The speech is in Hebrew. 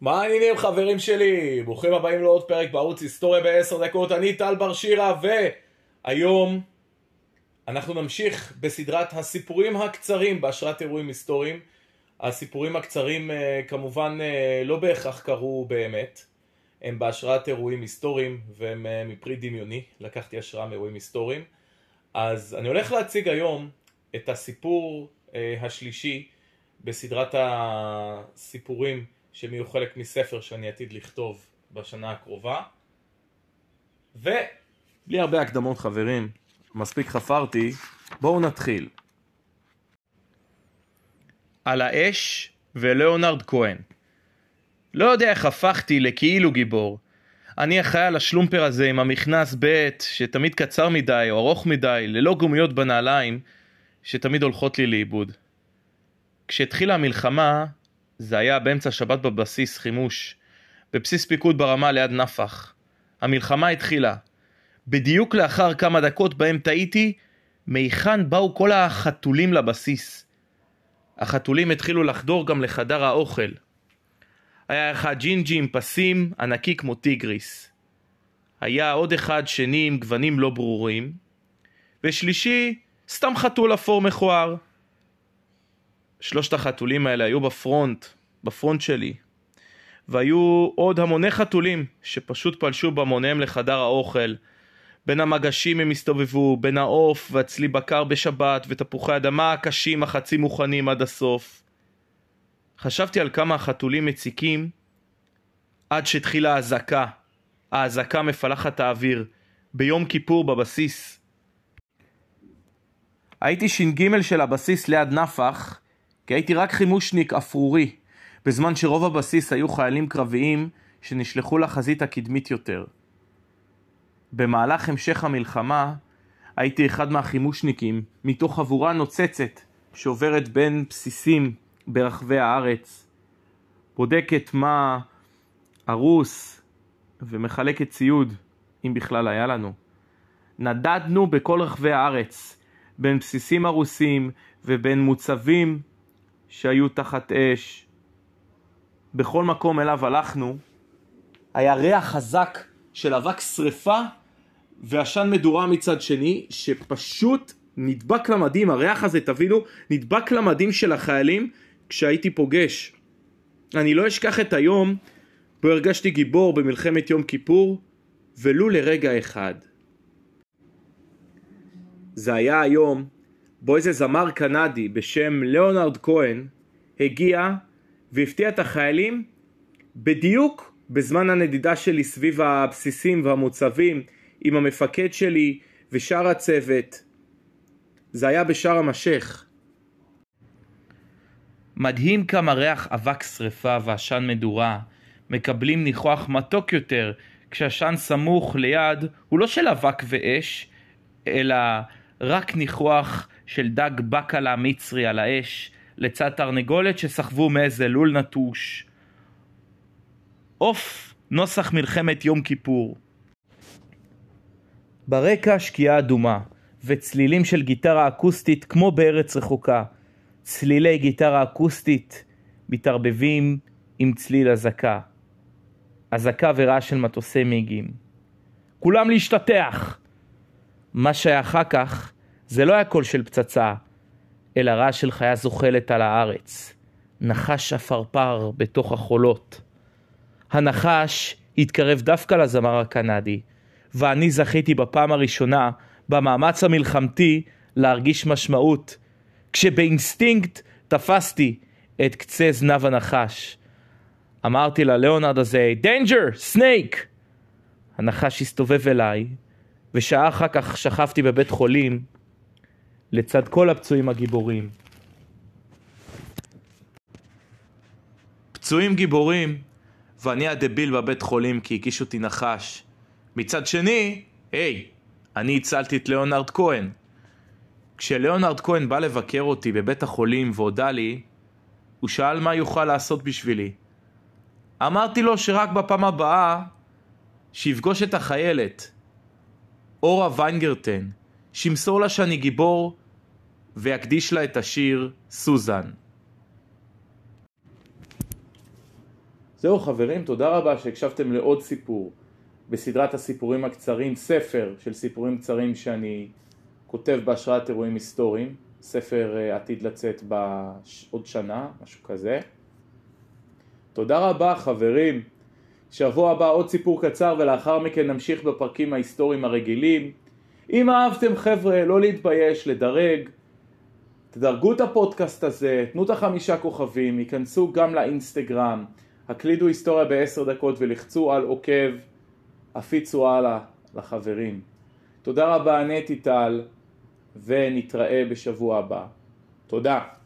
מה העניינים חברים שלי? ברוכים הבאים לעוד פרק בערוץ היסטוריה בעשר דקות, אני טל בר שירה והיום אנחנו נמשיך בסדרת הסיפורים הקצרים בהשראת אירועים היסטוריים. הסיפורים הקצרים אה, כמובן אה, לא בהכרח קרו באמת, הם בהשראת אירועים היסטוריים והם אה, מפרי דמיוני, לקחתי השראה מאירועים היסטוריים. אז אני הולך להציג היום את הסיפור השלישי בסדרת הסיפורים שהם יהיו חלק מספר שאני עתיד לכתוב בשנה הקרובה. ובלי הרבה הקדמות חברים, מספיק חפרתי, בואו נתחיל. על האש ולאונרד כהן. לא יודע איך הפכתי לכאילו גיבור. אני החייל השלומפר הזה עם המכנס ב' שתמיד קצר מדי או ארוך מדי, ללא גומיות בנעליים, שתמיד הולכות לי לאיבוד. כשהתחילה המלחמה, זה היה באמצע שבת בבסיס חימוש, בבסיס פיקוד ברמה ליד נפח. המלחמה התחילה. בדיוק לאחר כמה דקות בהם טעיתי, מהיכן באו כל החתולים לבסיס. החתולים התחילו לחדור גם לחדר האוכל. היה אחד ג'ינג'י עם פסים ענקי כמו טיגריס. היה עוד אחד שני עם גוונים לא ברורים, ושלישי סתם חתול אפור מכוער. שלושת החתולים האלה היו בפרונט, בפרונט שלי. והיו עוד המוני חתולים שפשוט פלשו בהמוניהם לחדר האוכל. בין המגשים הם הסתובבו, בין העוף והצלי בקר בשבת ותפוחי אדמה הקשים החצי מוכנים עד הסוף. חשבתי על כמה החתולים מציקים עד שהתחילה האזעקה. האזעקה מפלחת האוויר. ביום כיפור בבסיס. הייתי ש"ג של הבסיס ליד נפח כי הייתי רק חימושניק אפרורי, בזמן שרוב הבסיס היו חיילים קרביים שנשלחו לחזית הקדמית יותר. במהלך המשך המלחמה הייתי אחד מהחימושניקים מתוך חבורה נוצצת שעוברת בין בסיסים ברחבי הארץ, בודקת מה הרוס ומחלקת ציוד, אם בכלל היה לנו. נדדנו בכל רחבי הארץ, בין בסיסים הרוסים ובין מוצבים שהיו תחת אש. בכל מקום אליו הלכנו, היה ריח חזק של אבק שרפה ועשן מדורה מצד שני, שפשוט נדבק למדים, הריח הזה, תבינו, נדבק למדים של החיילים כשהייתי פוגש. אני לא אשכח את היום בו הרגשתי גיבור במלחמת יום כיפור, ולו לרגע אחד. זה היה היום בו איזה זמר קנדי בשם ליאונרד כהן הגיע והפתיע את החיילים בדיוק בזמן הנדידה שלי סביב הבסיסים והמוצבים עם המפקד שלי ושאר הצוות. זה היה בשאר המשך. מדהים כמה ריח אבק שרפה ועשן מדורה מקבלים ניחוח מתוק יותר כשעשן סמוך ליד הוא לא של אבק ואש, אלא רק ניחוח של דג בקלה מצרי על האש, לצד תרנגולת שסחבו מאיזה לול נטוש. עוף נוסח מלחמת יום כיפור. ברקע שקיעה אדומה, וצלילים של גיטרה אקוסטית כמו בארץ רחוקה. צלילי גיטרה אקוסטית מתערבבים עם צליל אזעקה. אזעקה ורעש של מטוסי מיגים. כולם להשתטח! מה שהיה אחר כך זה לא היה קול של פצצה, אלא רעש של חיה זוחלת על הארץ. נחש עפרפר בתוך החולות. הנחש התקרב דווקא לזמר הקנדי, ואני זכיתי בפעם הראשונה במאמץ המלחמתי להרגיש משמעות, כשבאינסטינקט תפסתי את קצה זנב הנחש. אמרתי לליאונרד הזה, danger, snake! הנחש הסתובב אליי, ושעה אחר כך שכבתי בבית חולים לצד כל הפצועים הגיבורים. פצועים גיבורים, ואני הדביל בבית חולים כי הקיש אותי נחש. מצד שני, היי, אני הצלתי את ליאונרד כהן. כשליאונרד כהן בא לבקר אותי בבית החולים והודה לי, הוא שאל מה יוכל לעשות בשבילי. אמרתי לו שרק בפעם הבאה שיפגוש את החיילת, אורה ויינגרטן, שימסור לה שאני גיבור ויקדיש לה את השיר סוזן. זהו חברים, תודה רבה שהקשבתם לעוד סיפור בסדרת הסיפורים הקצרים, ספר של סיפורים קצרים שאני כותב בהשראת אירועים היסטוריים, ספר אה, עתיד לצאת בעוד שנה, משהו כזה. תודה רבה חברים, שבוע הבא עוד סיפור קצר ולאחר מכן נמשיך בפרקים ההיסטוריים הרגילים. אם אהבתם חבר'ה, לא להתבייש, לדרג, תדרגו את הפודקאסט הזה, תנו את החמישה כוכבים, ייכנסו גם לאינסטגרם, הקלידו היסטוריה בעשר דקות ולחצו על עוקב, הפיצו הלאה לחברים. תודה רבה נטי טל, ונתראה בשבוע הבא. תודה.